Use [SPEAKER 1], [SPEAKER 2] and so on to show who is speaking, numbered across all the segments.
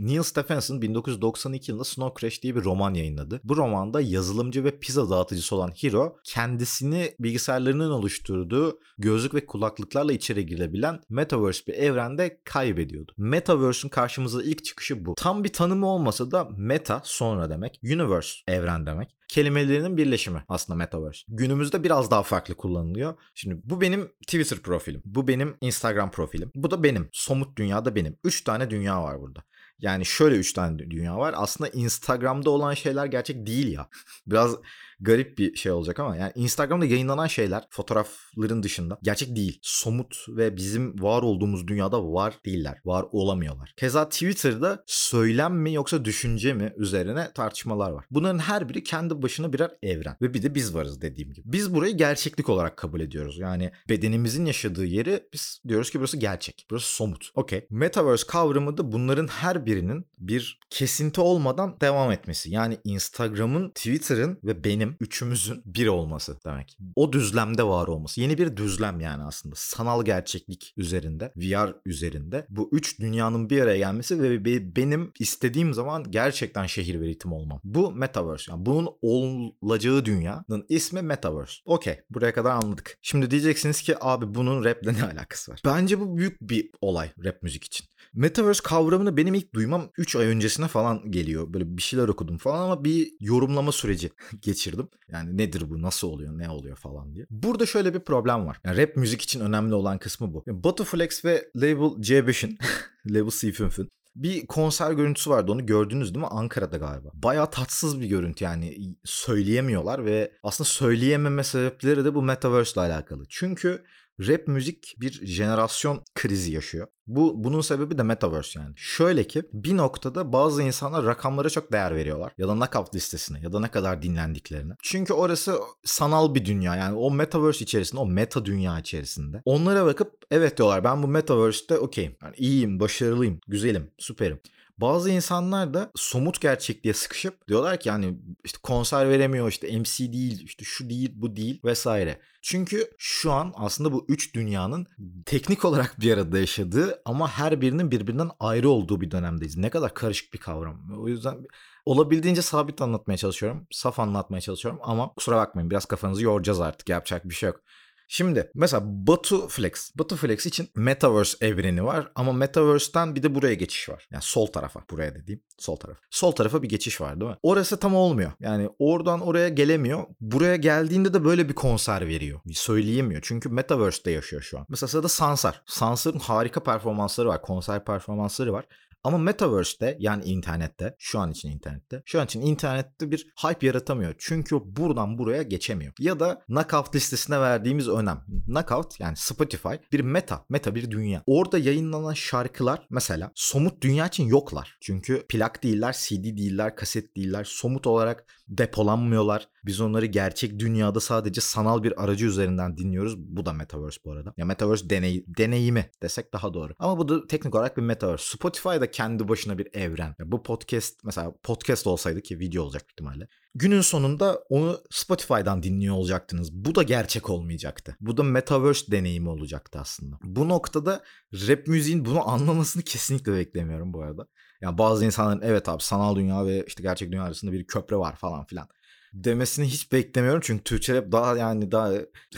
[SPEAKER 1] Neil Stephenson 1992 yılında Snow Crash diye bir roman yayınladı. Bu romanda yazılımcı ve pizza dağıtıcısı olan Hiro kendisini bilgisayarlarının oluşturduğu gözlük ve kulaklıklarla içeri girebilen Metaverse bir evrende kaybediyordu. Metaverse'ün karşımıza ilk çıkışı bu. Tam bir tanımı olmasa da meta sonra demek, universe evren demek kelimelerinin birleşimi aslında Metaverse. Günümüzde biraz daha farklı kullanılıyor. Şimdi bu benim Twitter profilim. Bu benim Instagram profilim. Bu da benim. Somut dünyada benim. Üç tane dünya var burada. Yani şöyle üç tane dünya var. Aslında Instagram'da olan şeyler gerçek değil ya. Biraz garip bir şey olacak ama yani Instagram'da yayınlanan şeyler fotoğrafların dışında gerçek değil. Somut ve bizim var olduğumuz dünyada var değiller. Var olamıyorlar. Keza Twitter'da söylem mi yoksa düşünce mi üzerine tartışmalar var. Bunların her biri kendi başına birer evren. Ve bir de biz varız dediğim gibi. Biz burayı gerçeklik olarak kabul ediyoruz. Yani bedenimizin yaşadığı yeri biz diyoruz ki burası gerçek. Burası somut. Okey. Metaverse kavramı da bunların her birinin bir kesinti olmadan devam etmesi. Yani Instagram'ın, Twitter'ın ve benim üçümüzün bir olması demek. O düzlemde var olması. Yeni bir düzlem yani aslında. Sanal gerçeklik üzerinde, VR üzerinde. Bu üç dünyanın bir araya gelmesi ve benim istediğim zaman gerçekten şehir ve ritim olmam. Bu Metaverse. Yani bunun olacağı dünyanın ismi Metaverse. Okey. Buraya kadar anladık. Şimdi diyeceksiniz ki abi bunun raple ne alakası var? Bence bu büyük bir olay rap müzik için. Metaverse kavramını benim ilk duymam 3 ay öncesine falan geliyor. Böyle bir şeyler okudum falan ama bir yorumlama süreci geçirdim. Yani nedir bu, nasıl oluyor, ne oluyor falan diye. Burada şöyle bir problem var. Yani rap müzik için önemli olan kısmı bu. Yani Batu ve Label C5'in, Label C5'in bir konser görüntüsü vardı onu gördünüz değil mi? Ankara'da galiba. Bayağı tatsız bir görüntü yani söyleyemiyorlar ve aslında söyleyememe sebepleri de bu Metaverse ile alakalı. Çünkü rap müzik bir jenerasyon krizi yaşıyor. Bu bunun sebebi de metaverse yani. Şöyle ki bir noktada bazı insanlar rakamlara çok değer veriyorlar ya da knockout listesine ya da ne kadar dinlendiklerine. Çünkü orası sanal bir dünya yani o metaverse içerisinde o meta dünya içerisinde. Onlara bakıp evet diyorlar ben bu metaverse'te okeyim. Yani iyiyim, başarılıyım, güzelim, süperim. Bazı insanlar da somut gerçekliğe sıkışıp diyorlar ki yani işte konser veremiyor işte MC değil işte şu değil bu değil vesaire. Çünkü şu an aslında bu üç dünyanın teknik olarak bir arada yaşadığı ama her birinin birbirinden ayrı olduğu bir dönemdeyiz. Ne kadar karışık bir kavram. O yüzden olabildiğince sabit anlatmaya çalışıyorum. Saf anlatmaya çalışıyorum ama kusura bakmayın biraz kafanızı yoracağız artık yapacak bir şey yok. Şimdi mesela Batu Flex. Batu Flex için Metaverse evreni var ama Metaverse'ten bir de buraya geçiş var. Yani sol tarafa buraya dediğim sol taraf. Sol tarafa bir geçiş var değil mi? Orası tam olmuyor. Yani oradan oraya gelemiyor. Buraya geldiğinde de böyle bir konser veriyor. Söyleyemiyor. Çünkü Metaverse'de yaşıyor şu an. Mesela sırada Sansar. Sansar'ın harika performansları var. Konser performansları var. Ama Metaverse'de yani internette şu an için internette şu an için internette bir hype yaratamıyor. Çünkü buradan buraya geçemiyor. Ya da Knockout listesine verdiğimiz önem. Knockout yani Spotify bir meta. Meta bir dünya. Orada yayınlanan şarkılar mesela somut dünya için yoklar. Çünkü plak değiller, CD değiller, kaset değiller. Somut olarak depolanmıyorlar. Biz onları gerçek dünyada sadece sanal bir aracı üzerinden dinliyoruz. Bu da Metaverse bu arada. Ya Metaverse deney, deneyimi desek daha doğru. Ama bu da teknik olarak bir Metaverse. Spotify'da kendi başına bir evren. Ya bu podcast mesela podcast olsaydı ki video olacak ihtimalle. Günün sonunda onu Spotify'dan dinliyor olacaktınız. Bu da gerçek olmayacaktı. Bu da Metaverse deneyimi olacaktı aslında. Bu noktada rap müziğin bunu anlamasını kesinlikle beklemiyorum bu arada. Yani bazı insanların evet abi sanal dünya ve işte gerçek dünya arasında bir köprü var falan filan demesini hiç beklemiyorum. Çünkü Türkçe rap daha yani daha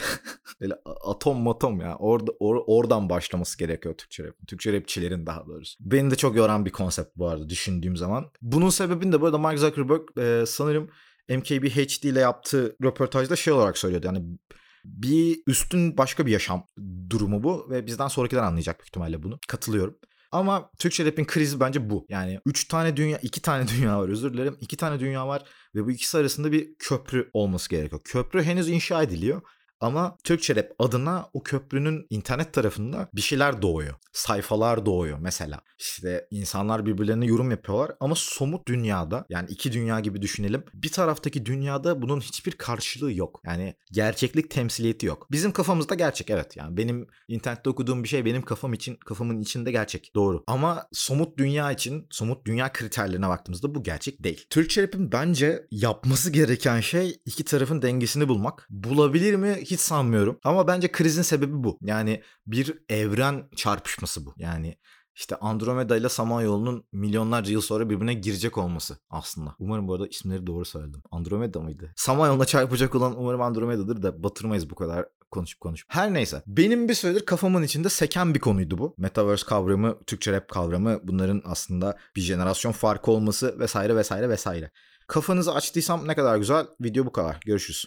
[SPEAKER 1] böyle atom matom ya. Orada or, oradan başlaması gerekiyor Türkçe rap. Türkçe rapçilerin daha doğrusu. Beni de çok yoran bir konsept bu arada düşündüğüm zaman. Bunun sebebini de bu arada Mark Zuckerberg e, sanırım MKBHD ile yaptığı röportajda şey olarak söylüyordu. Yani bir üstün başka bir yaşam durumu bu ve bizden sonrakiler anlayacak büyük ihtimalle bunu. Katılıyorum. Ama Türkçe rap'in krizi bence bu. Yani 3 tane dünya, 2 tane dünya var özür dilerim. 2 tane dünya var ve bu ikisi arasında bir köprü olması gerekiyor. Köprü henüz inşa ediliyor ama Türkçe Rap adına o köprünün internet tarafında bir şeyler doğuyor. Sayfalar doğuyor mesela. İşte insanlar birbirlerine yorum yapıyorlar ama somut dünyada yani iki dünya gibi düşünelim. Bir taraftaki dünyada bunun hiçbir karşılığı yok. Yani gerçeklik temsiliyeti yok. Bizim kafamızda gerçek evet. Yani benim internette okuduğum bir şey benim kafam için kafamın içinde gerçek. Doğru. Ama somut dünya için somut dünya kriterlerine baktığımızda bu gerçek değil. Türkçe Rap'in bence yapması gereken şey iki tarafın dengesini bulmak. Bulabilir mi? Hiç sanmıyorum. Ama bence krizin sebebi bu. Yani bir evren çarpışması bu. Yani işte Andromeda ile Samanyolu'nun milyonlarca yıl sonra birbirine girecek olması aslında. Umarım bu arada isimleri doğru söyledim. Andromeda mıydı? Samanyolu'na çarpacak olan umarım Andromeda'dır da batırmayız bu kadar konuşup konuşup. Her neyse. Benim bir süredir kafamın içinde seken bir konuydu bu. Metaverse kavramı, Türkçe rap kavramı bunların aslında bir jenerasyon farkı olması vesaire vesaire vesaire. Kafanızı açtıysam ne kadar güzel. Video bu kadar. Görüşürüz.